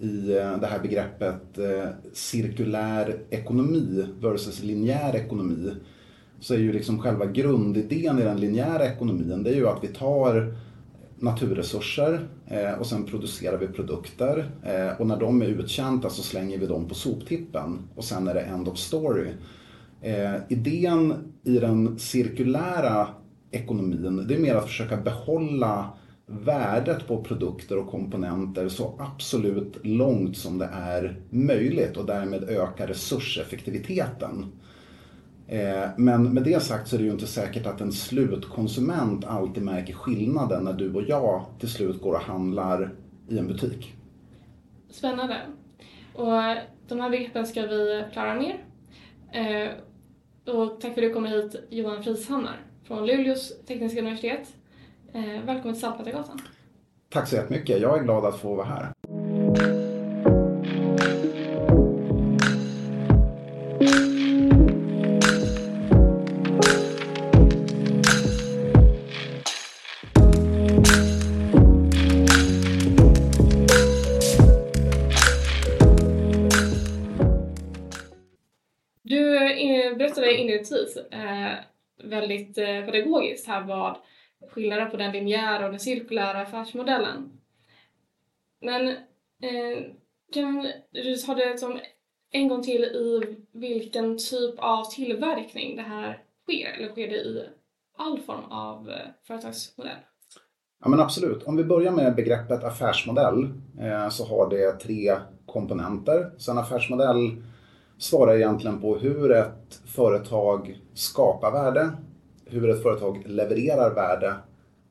i eh, det här begreppet eh, cirkulär ekonomi versus linjär ekonomi så är ju liksom själva grundidén i den linjära ekonomin det är ju att vi tar naturresurser eh, och sen producerar vi produkter och när de är uttjänta så slänger vi dem på soptippen och sen är det end of story. idén i den cirkulära ekonomin det är mer att försöka behålla värdet på produkter och komponenter så absolut långt som det är möjligt och därmed öka resurseffektiviteten. Eh, men med det sagt så är det ju inte säkert att en slutkonsument alltid märker skillnaden när du och jag till slut går och handlar i en butik. Spännande. Och de här begreppen ska vi klara mer. Eh, och tack för att du kom hit Johan Frishammar från Luleås tekniska universitet. Eh, välkommen till Saltbattagatan. Tack så jättemycket. Jag är glad att få vara här. Du eh, berättade inledningsvis eh, väldigt eh, pedagogiskt här vad skillnaden på den linjära och den cirkulära affärsmodellen. Men eh, kan du ta det som en gång till i vilken typ av tillverkning det här sker? Eller sker det i all form av eh, företagsmodell? Ja men absolut. Om vi börjar med begreppet affärsmodell eh, så har det tre komponenter. Så en affärsmodell svarar egentligen på hur ett företag skapar värde, hur ett företag levererar värde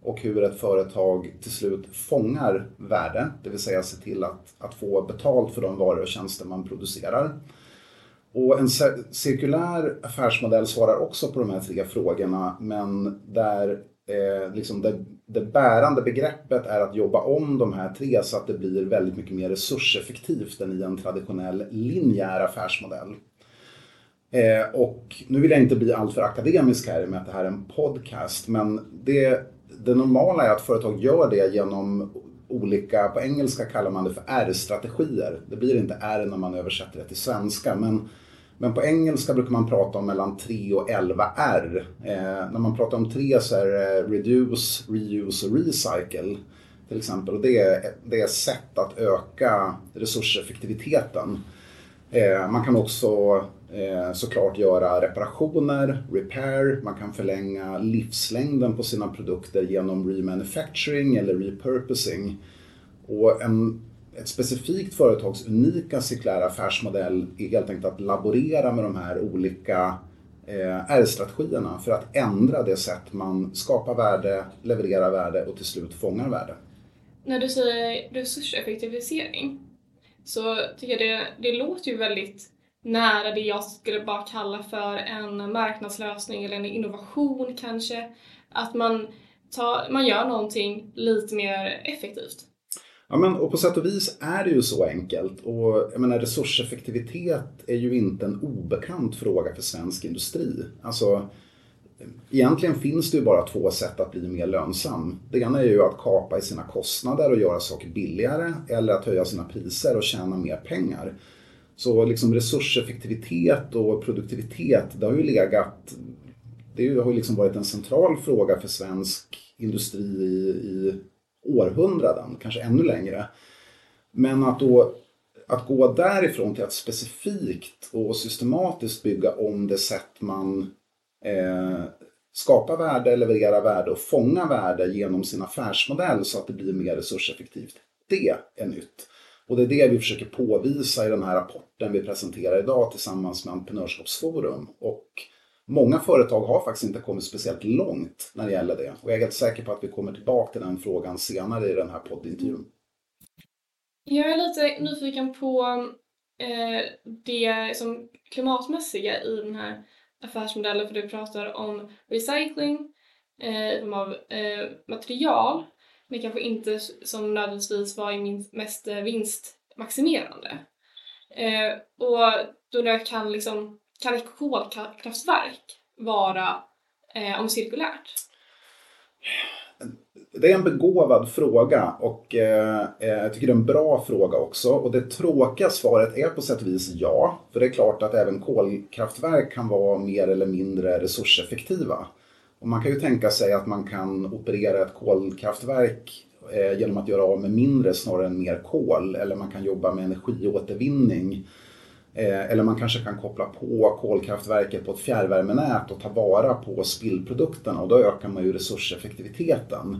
och hur ett företag till slut fångar värde, det vill säga se till att, att få betalt för de varor och tjänster man producerar. Och en cirkulär affärsmodell svarar också på de här tre frågorna men där eh, liksom det, det bärande begreppet är att jobba om de här tre så att det blir väldigt mycket mer resurseffektivt än i en traditionell linjär affärsmodell. Eh, och nu vill jag inte bli alltför akademisk här med att det här är en podcast, men det, det normala är att företag gör det genom olika, på engelska kallar man det för R-strategier. Det blir inte R när man översätter det till svenska, men, men på engelska brukar man prata om mellan 3 och 11 R. Eh, när man pratar om 3 så är det reduce, reuse och recycle till exempel. Och det, är, det är sätt att öka resurseffektiviteten. Eh, man kan också eh, såklart göra reparationer, repair, man kan förlänga livslängden på sina produkter genom remanufacturing eller repurposing. Och en, ett specifikt företags unika cirkulära affärsmodell är helt enkelt att laborera med de här olika eh, R-strategierna för att ändra det sätt man skapar värde, levererar värde och till slut fångar värde. När du säger resurseffektivisering så tycker jag det, det låter ju väldigt nära det jag skulle bara kalla för en marknadslösning eller en innovation kanske. Att man, tar, man gör någonting lite mer effektivt. Ja, men, och på sätt och vis är det ju så enkelt. Och jag menar, resurseffektivitet är ju inte en obekant fråga för svensk industri. Alltså, egentligen finns det ju bara två sätt att bli mer lönsam. Det ena är ju att kapa i sina kostnader och göra saker billigare eller att höja sina priser och tjäna mer pengar. Så liksom resurseffektivitet och produktivitet, det har ju legat, det har ju liksom varit en central fråga för svensk industri i, i århundraden, kanske ännu längre. Men att då att gå därifrån till att specifikt och systematiskt bygga om det sätt man eh, skapa värde, leverera värde och fånga värde genom sin affärsmodell så att det blir mer resurseffektivt. Det är nytt. Och det är det vi försöker påvisa i den här rapporten vi presenterar idag tillsammans med Entreprenörskapsforum. Och många företag har faktiskt inte kommit speciellt långt när det gäller det. Och jag är helt säker på att vi kommer tillbaka till den frågan senare i den här poddintervjun. Jag är lite nyfiken på eh, det som klimatmässiga i den här affärsmodeller för du pratar om recycling eh, av eh, material men kanske inte som nödvändigtvis var mest eh, vinstmaximerande. Eh, och då kan, liksom, kan ett kolkraftverk vara eh, om cirkulärt? Det är en begåvad fråga och eh, eh, jag tycker det är en bra fråga också. Och det tråkiga svaret är på sätt och vis ja. För det är klart att även kolkraftverk kan vara mer eller mindre resurseffektiva. Och man kan ju tänka sig att man kan operera ett kolkraftverk eh, genom att göra av med mindre snarare än mer kol. Eller man kan jobba med energiåtervinning. Eh, eller man kanske kan koppla på kolkraftverket på ett fjärrvärmenät och ta vara på spillprodukterna och då ökar man ju resurseffektiviteten.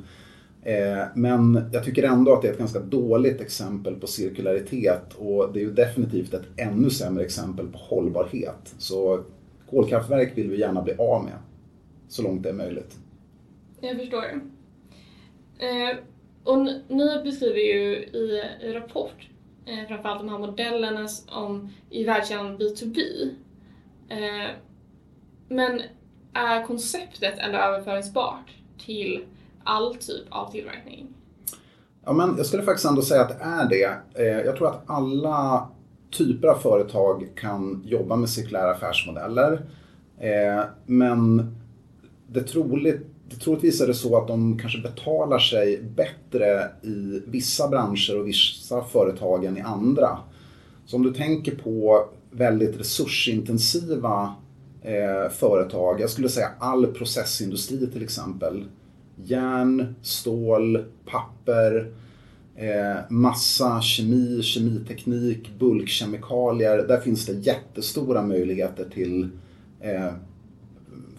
Eh, men jag tycker ändå att det är ett ganska dåligt exempel på cirkularitet och det är ju definitivt ett ännu sämre exempel på hållbarhet. Så kolkraftverk vill vi gärna bli av med så långt det är möjligt. Jag förstår. Eh, och ni beskriver ju i rapport eh, framförallt de här modellerna om, i världskedjan B2B. Men är konceptet ändå överföringsbart till all typ av tillverkning? Ja, men jag skulle faktiskt ändå säga att det är det. Eh, jag tror att alla typer av företag kan jobba med cirkulära affärsmodeller. Eh, men det troligt troligtvis är det så att de kanske betalar sig bättre i vissa branscher och vissa företag än i andra. Så om du tänker på väldigt resursintensiva eh, företag, jag skulle säga all processindustri till exempel. Järn, stål, papper, eh, massa, kemi, kemiteknik, bulkkemikalier. Där finns det jättestora möjligheter till eh,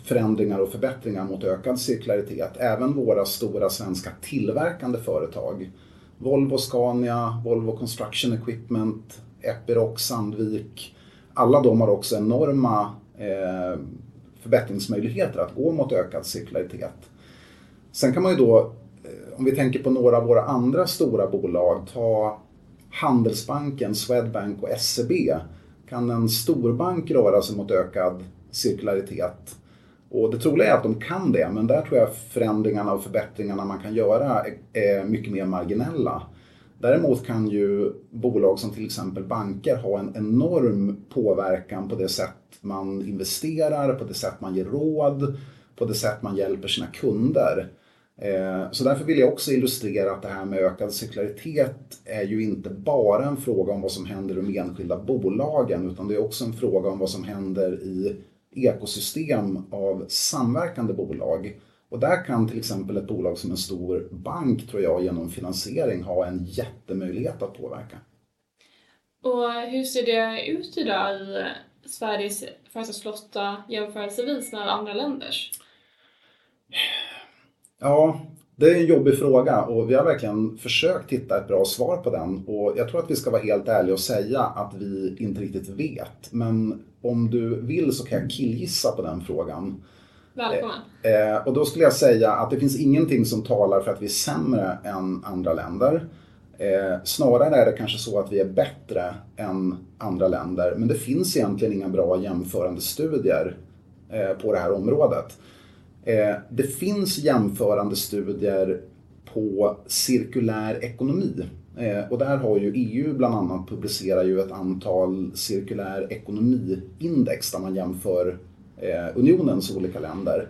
förändringar och förbättringar mot ökad cirkularitet. Även våra stora svenska tillverkande företag. Volvo Scania, Volvo Construction Equipment, Epiroc, Sandvik. Alla de har också enorma eh, förbättringsmöjligheter att gå mot ökad cirkularitet. Sen kan man ju då, eh, om vi tänker på några av våra andra stora bolag, ta Handelsbanken, Swedbank och SEB. Kan en storbank röra sig mot ökad cirkularitet? Och det troliga är att de kan det, men där tror jag förändringarna och förbättringarna man kan göra är mycket mer marginella. Däremot kan ju bolag som till exempel banker ha en enorm påverkan på det sätt man investerar, på det sätt man ger råd, på det sätt man hjälper sina kunder. Eh, så därför vill jag också illustrera att det här med ökad cirkularitet är ju inte bara en fråga om vad som händer i de enskilda bolagen utan det är också en fråga om vad som händer i ekosystem av samverkande bolag. Och där kan till exempel ett bolag som en stor bank, tror jag, genom finansiering ha en jättemöjlighet att påverka. Och hur ser det ut idag i Sveriges företagsflotta jämförelsevis med andra länders? Ja, det är en jobbig fråga och vi har verkligen försökt hitta ett bra svar på den. Och jag tror att vi ska vara helt ärliga och säga att vi inte riktigt vet. Men om du vill så kan jag killgissa på den frågan. Välkommen. Eh, och då skulle jag säga att det finns ingenting som talar för att vi är sämre än andra länder. Eh, snarare är det kanske så att vi är bättre än andra länder. Men det finns egentligen inga bra jämförande studier eh, på det här området. Eh, det finns jämförande studier på cirkulär ekonomi. Eh, och där har ju EU bland annat publicerat ju ett antal cirkulär ekonomi-index där man jämför eh, unionens olika länder.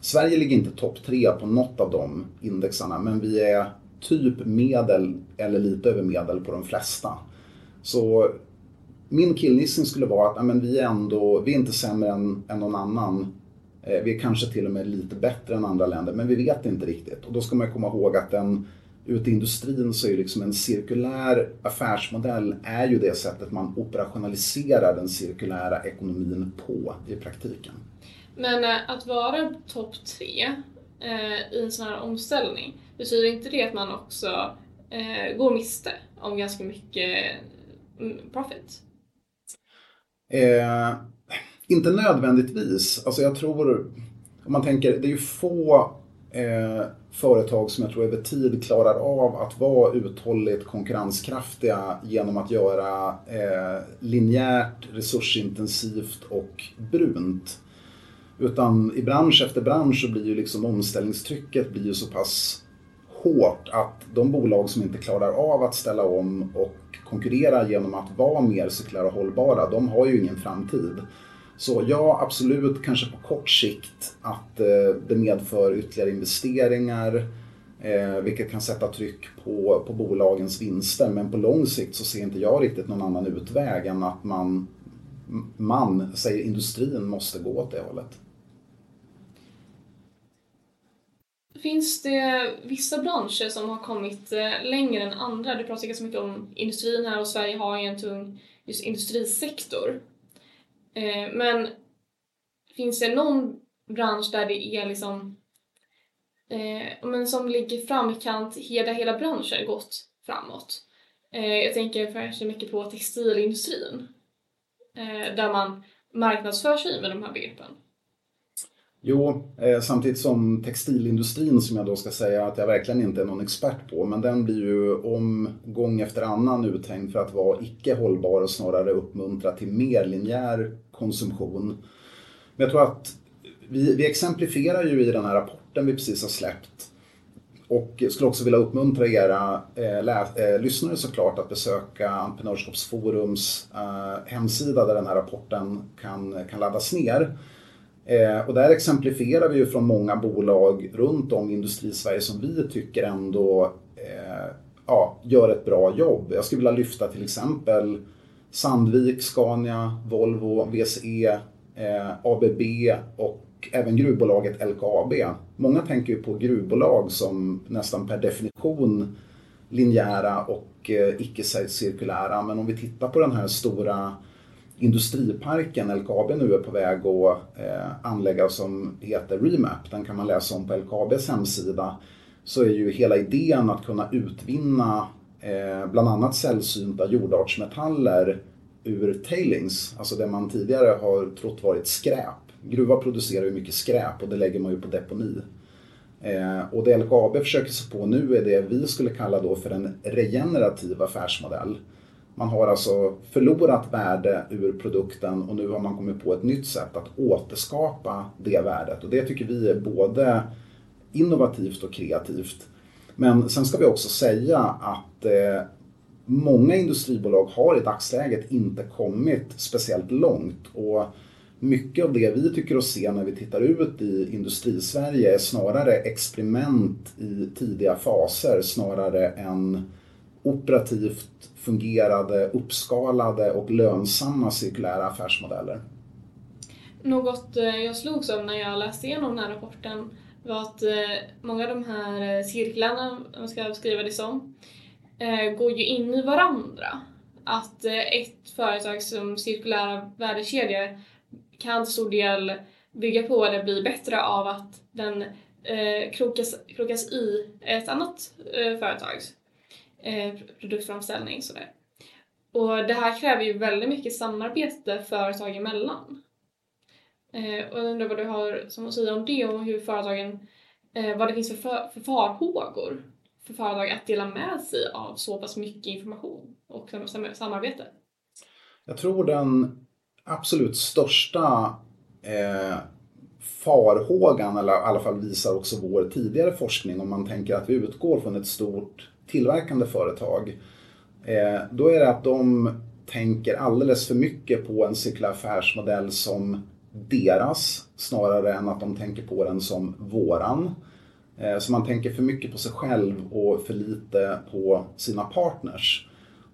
Sverige ligger inte topp tre på något av de indexarna men vi är typ medel eller lite över medel på de flesta. Så min killgissning skulle vara att men vi är ändå, vi är inte sämre än, än någon annan vi är kanske till och med lite bättre än andra länder, men vi vet inte riktigt. Och då ska man komma ihåg att den, ute i industrin så är liksom en cirkulär affärsmodell är ju det sättet man operationaliserar den cirkulära ekonomin på i praktiken. Men eh, att vara topp tre eh, i en sån här omställning, betyder inte det att man också går miste om ganska mycket mm, profit? Eh, inte nödvändigtvis. Alltså jag tror, om man tänker, det är ju få eh, företag som jag tror över tid klarar av att vara uthålligt konkurrenskraftiga genom att göra eh, linjärt, resursintensivt och brunt. Utan i bransch efter bransch så blir ju liksom omställningstrycket blir ju så pass hårt att de bolag som inte klarar av att ställa om och konkurrera genom att vara mer cirkulära och hållbara, de har ju ingen framtid. Så ja, absolut, kanske på kort sikt att eh, det medför ytterligare investeringar. Eh, vilket kan sätta tryck på, på bolagens vinster. Men på lång sikt så ser inte jag riktigt någon annan utväg än att man, man säger industrin, måste gå åt det hållet. Finns det vissa branscher som har kommit eh, längre än andra? Du pratar ganska mycket om industrin här och Sverige har ju en tung just industrisektor. Eh, men finns det någon bransch där det är liksom eh, men som ligger framkant hela, hela branschen gått framåt? Eh, jag tänker kanske mycket på textilindustrin eh, där man marknadsför sig med de här begreppen. Jo, eh, samtidigt som textilindustrin som jag då ska säga att jag verkligen inte är någon expert på, men den blir ju om gång efter annan uthängd för att vara icke hållbar och snarare uppmuntra till mer linjär konsumtion. Men jag tror att vi, vi exemplifierar ju i den här rapporten vi precis har släppt och skulle också vilja uppmuntra era eh, lä, eh, lyssnare såklart att besöka Entreprenörskapsforums eh, hemsida där den här rapporten kan, kan laddas ner. Eh, och där exemplifierar vi ju från många bolag runt om i Industrisverige som vi tycker ändå eh, ja, gör ett bra jobb. Jag skulle vilja lyfta till exempel Sandvik, Scania, Volvo, VCE, eh, ABB och även gruvbolaget LKAB. Många tänker ju på gruvbolag som nästan per definition linjära och eh, icke-cirkulära. Men om vi tittar på den här stora industriparken LKAB nu är på väg att eh, anlägga som heter Remap, den kan man läsa om på LKABs hemsida, så är ju hela idén att kunna utvinna eh, bland annat sällsynta jordartsmetaller ur tailings, alltså det man tidigare har trott varit skräp. Gruva producerar ju mycket skräp och det lägger man ju på deponi. Eh, och det LKAB försöker sig på nu är det vi skulle kalla då för en regenerativ affärsmodell. Man har alltså förlorat värde ur produkten och nu har man kommit på ett nytt sätt att återskapa det värdet. Och det tycker vi är både innovativt och kreativt. Men sen ska vi också säga att eh, många industribolag har i dagsläget inte kommit speciellt långt. Och mycket av det vi tycker oss se när vi tittar ut i industrisverige är snarare experiment i tidiga faser snarare än operativt fungerade, uppskalade och lönsamma cirkulära affärsmodeller. Något eh, jag slogs av när jag läste igenom den här rapporten var att eh, många av de här eh, cirklarna, om man ska beskriva det som, går ju in i varandra. Att ett företag som cirkulära värdekedjor kan till stor del bygga på eller bli bättre av att den krokas, krokas i ett annat företags eh, produktframställning. Sådär. Och det här kräver ju väldigt mycket samarbete företag emellan. Eh, och jag undrar vad du har som att säga om det och hur företagen, eh, vad det finns för, för, för farhågor för företag att dela med sig av så pass mycket information och samarbete? Jag tror den absolut största eh, farhågan, eller i alla fall visar också vår tidigare forskning, om man tänker att vi utgår från ett stort tillverkande företag, eh, då är det att de tänker alldeles för mycket på en cirkulär affärsmodell som deras snarare än att de tänker på den som våran. Eh, så man tänker för mycket på sig själv och för lite på sina partners.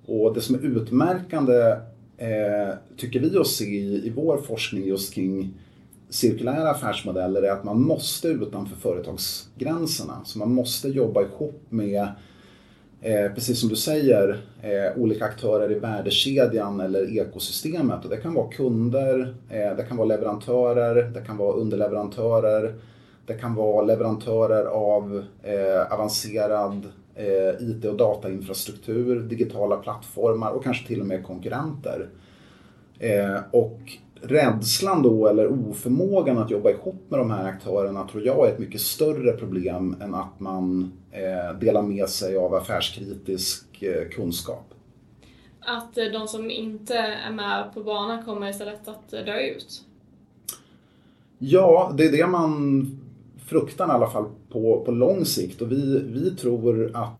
Och det som är utmärkande eh, tycker vi oss se i vår forskning just kring cirkulära affärsmodeller är att man måste utanför företagsgränserna. Så man måste jobba ihop med eh, precis som du säger, eh, olika aktörer i värdekedjan eller ekosystemet. Och det kan vara kunder, eh, det kan vara leverantörer, det kan vara underleverantörer, det kan vara leverantörer av eh, avancerad eh, IT och datainfrastruktur, digitala plattformar och kanske till och med konkurrenter. Eh, och rädslan då eller oförmågan att jobba ihop med de här aktörerna tror jag är ett mycket större problem än att man eh, delar med sig av affärskritisk eh, kunskap. Att eh, de som inte är med på banan kommer istället att dö ut? Ja, det är det man fruktar i alla fall på, på lång sikt och vi, vi tror att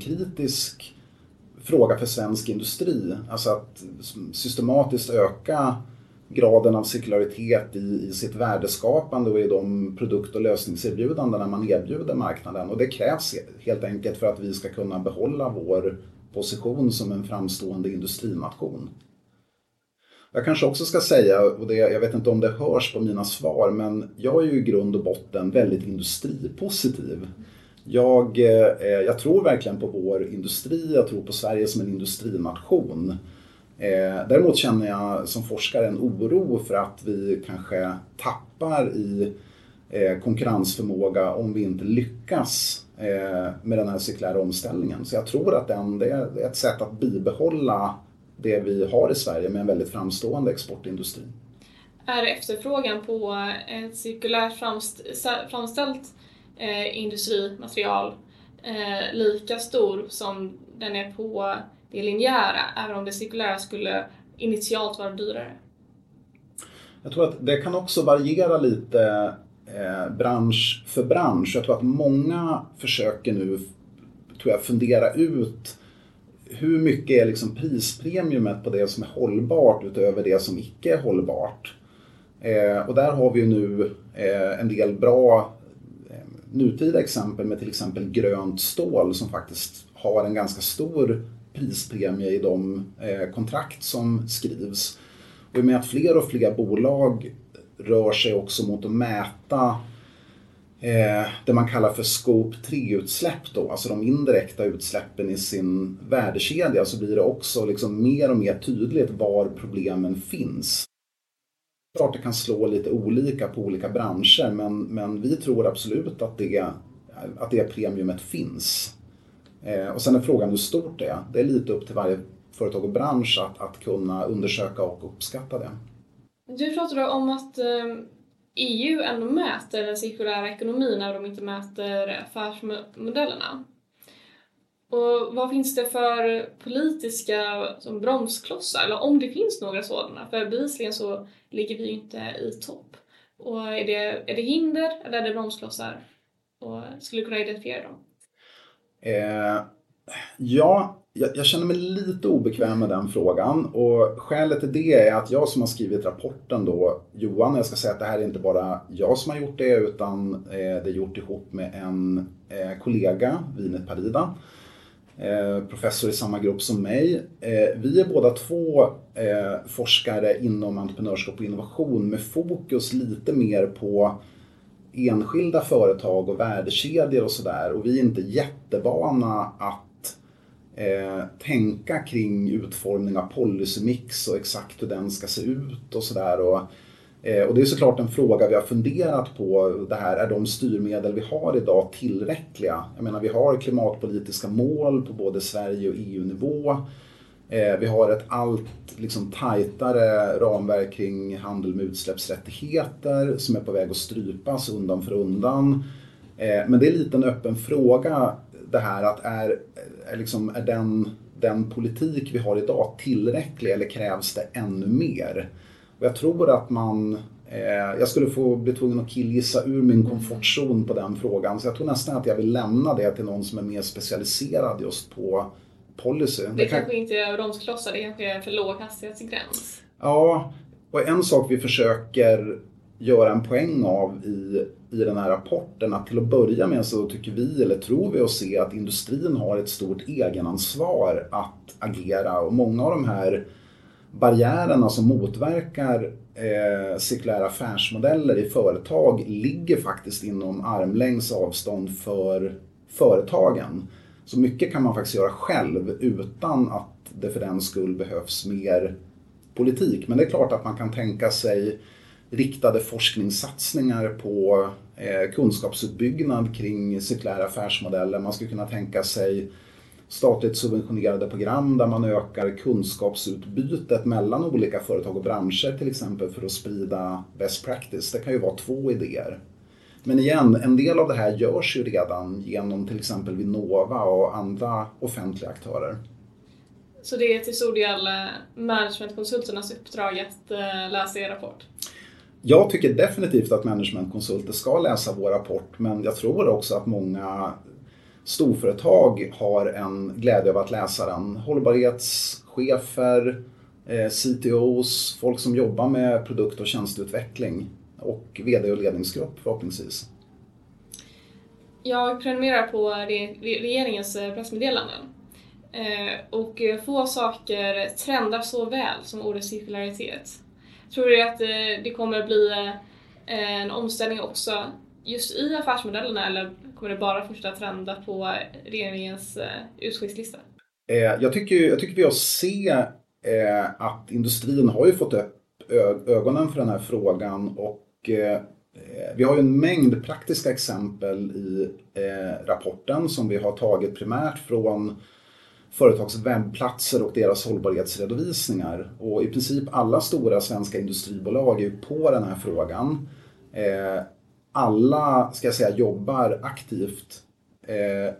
kritisk fråga för svensk industri, alltså att systematiskt öka graden av cirkularitet i, i sitt värdeskapande och i de produkt och lösningserbjudandena man erbjuder marknaden. Och det krävs helt enkelt för att vi ska kunna behålla vår position som en framstående industrination. Jag kanske också ska säga, och det, jag vet inte om det hörs på mina svar, men jag är ju i grund och botten väldigt industripositiv. Jag, eh, jag tror verkligen på vår industri, jag tror på Sverige som en industrination. Eh, däremot känner jag som forskare en oro för att vi kanske tappar i eh, konkurrensförmåga om vi inte lyckas eh, med den här cirkulära omställningen. Så jag tror att den, det är ett sätt att bibehålla det vi har i Sverige med en väldigt framstående exportindustri. Är efterfrågan på ett cirkulärt framställt eh, industrimaterial eh, lika stor som den är på det linjära, även om det cirkulära skulle initialt vara dyrare. Jag tror att det kan också variera lite eh, bransch för bransch. Jag tror att många försöker nu tror jag, fundera ut hur mycket är liksom prispremiumet på det som är hållbart utöver det som icke är hållbart. Eh, och där har vi ju nu eh, en del bra eh, nutida exempel med till exempel grönt stål som faktiskt har en ganska stor prispremie i de eh, kontrakt som skrivs. Och i och med att fler och fler bolag rör sig också mot att mäta eh, det man kallar för Scope 3-utsläpp då, alltså de indirekta utsläppen i sin värdekedja så blir det också liksom mer och mer tydligt var problemen finns. Klart det kan slå lite olika på olika branscher men, men vi tror absolut att det, att det premiumet finns. Eh, och sen är frågan hur stort det är. Det är lite upp till varje företag och bransch att, att kunna undersöka och uppskatta det. Du pratade om att eh, EU ändå mäter den cirkulära ekonomin när de inte mäter affärsmodellerna. Och vad finns det för politiska som bromsklossar, eller om det finns några sådana? För bevisligen så ligger vi ju inte i topp. Och är det, är det hinder eller är det bromsklossar? Och skulle du kunna identifiera dem? Eh, ja, jag, jag, känner mig lite obekväm med den frågan och skälet till det är att jag som har skrivit rapporten då, Johan, jag ska säga att det här är inte bara jag som har gjort det utan eh, det är gjort ihop med en eh, kollega, Vinet Parida, eh, professor i samma grupp som mig. Eh, vi är båda två eh, forskare inom entreprenörskap och innovation med fokus lite mer på enskilda företag och värdekedjor och sådär och vi är inte jättevana att eh, tänka kring utformning av policymix och exakt hur den ska se ut och sådär. Och, eh, och det är såklart en fråga vi har funderat på. Det här, är de styrmedel vi har idag tillräckliga? Jag menar vi har klimatpolitiska mål på både Sverige och EU-nivå. Eh, vi har ett allt liksom, tajtare ramverk kring handel med utsläppsrättigheter som är på väg att strypas undan för undan. Eh, men det är lite en öppen fråga det här att är, är, liksom, är den, den politik vi har idag tillräcklig eller krävs det ännu mer? Och jag tror att man eh, jag skulle få bli tvungen att killgissa ur min komfortzon på den frågan. Så jag tror nästan att jag vill lämna det till någon som är mer specialiserad just på policy. Det, det kanske kan... inte är bromsklossar, det kanske är för låg hastighetsgräns. Ja, och en sak vi försöker göra en poäng av i, i den här rapporten att till att börja med så tycker vi, eller tror vi och se att industrin har ett stort egenansvar att agera och många av de här barriärerna som motverkar eh, cirkulära affärsmodeller i företag ligger faktiskt inom armlängds avstånd för företagen. Så mycket kan man faktiskt göra själv utan att det för den skull behövs mer politik. Men det är klart att man kan tänka sig riktade forskningssatsningar på eh, kunskapsutbyggnad kring cirkulära affärsmodeller. Man skulle kunna tänka sig statligt subventionerade program där man ökar kunskapsutbytet mellan olika företag och branscher till exempel för att sprida best practice. Det kan ju vara två idéer. Men igen, en del av det här görs ju redan genom till exempel Vinnova och andra offentliga aktörer. Så det är till stor del eh, managementkonsulternas uppdrag att eh, läsa er rapport? Jag tycker definitivt att managementkonsulter ska läsa vår rapport men jag tror också att många storföretag har en glädje av att läsa den. Hållbarhetschefer, eh, CTOs, folk som jobbar med produkt och tjänsteutveckling och VD och ledningsgrupp förhoppningsvis. Jag prenumererar på regeringens eh, pressmeddelanden. Eh, och få saker trendar så väl som ordet cirkularitet. Tror du att det kommer bli en omställning också just i affärsmodellerna eller kommer det bara fortsätta trenda på regeringens utskickslista? Jag tycker, jag tycker vi har se att industrin har ju fått upp ögonen för den här frågan och Eh, Eh, eh, vi har ju en mängd praktiska exempel i eh, rapporten som vi har tagit primärt från företags webbplatser och deras hållbarhetsredovisningar. Och i princip alla stora svenska industribolag är på den här frågan. Eh, alla, ska jag säga, jobbar aktivt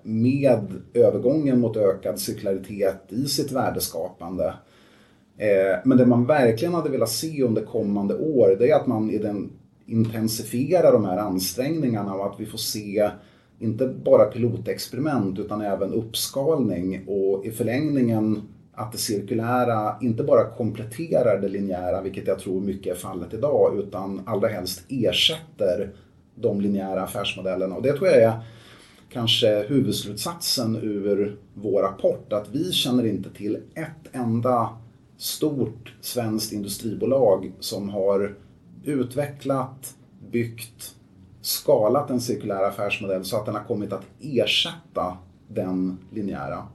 med övergången mot ökad cirkularitet i sitt värdeskapande. Men det man verkligen hade velat se under kommande år, det är att man i den intensifiera de här ansträngningarna och att vi får se inte bara pilotexperiment utan även uppskalning och i förlängningen att det cirkulära inte bara kompletterar det linjära, vilket jag tror mycket är fallet idag, utan allra helst ersätter de linjära affärsmodellerna. Och det tror jag är kanske huvudslutsatsen ur vår rapport, att vi känner inte till ett enda stort svenskt industribolag som har utvecklat, byggt, skalat en cirkulär affärsmodell så att den har kommit att ersätta den linjära.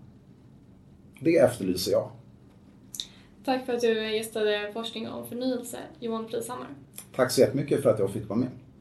Det efterlyser jag. Tack för att du gästade Forskning om förnyelse, Johan Prishammar. Tack så jättemycket för att jag fick vara med.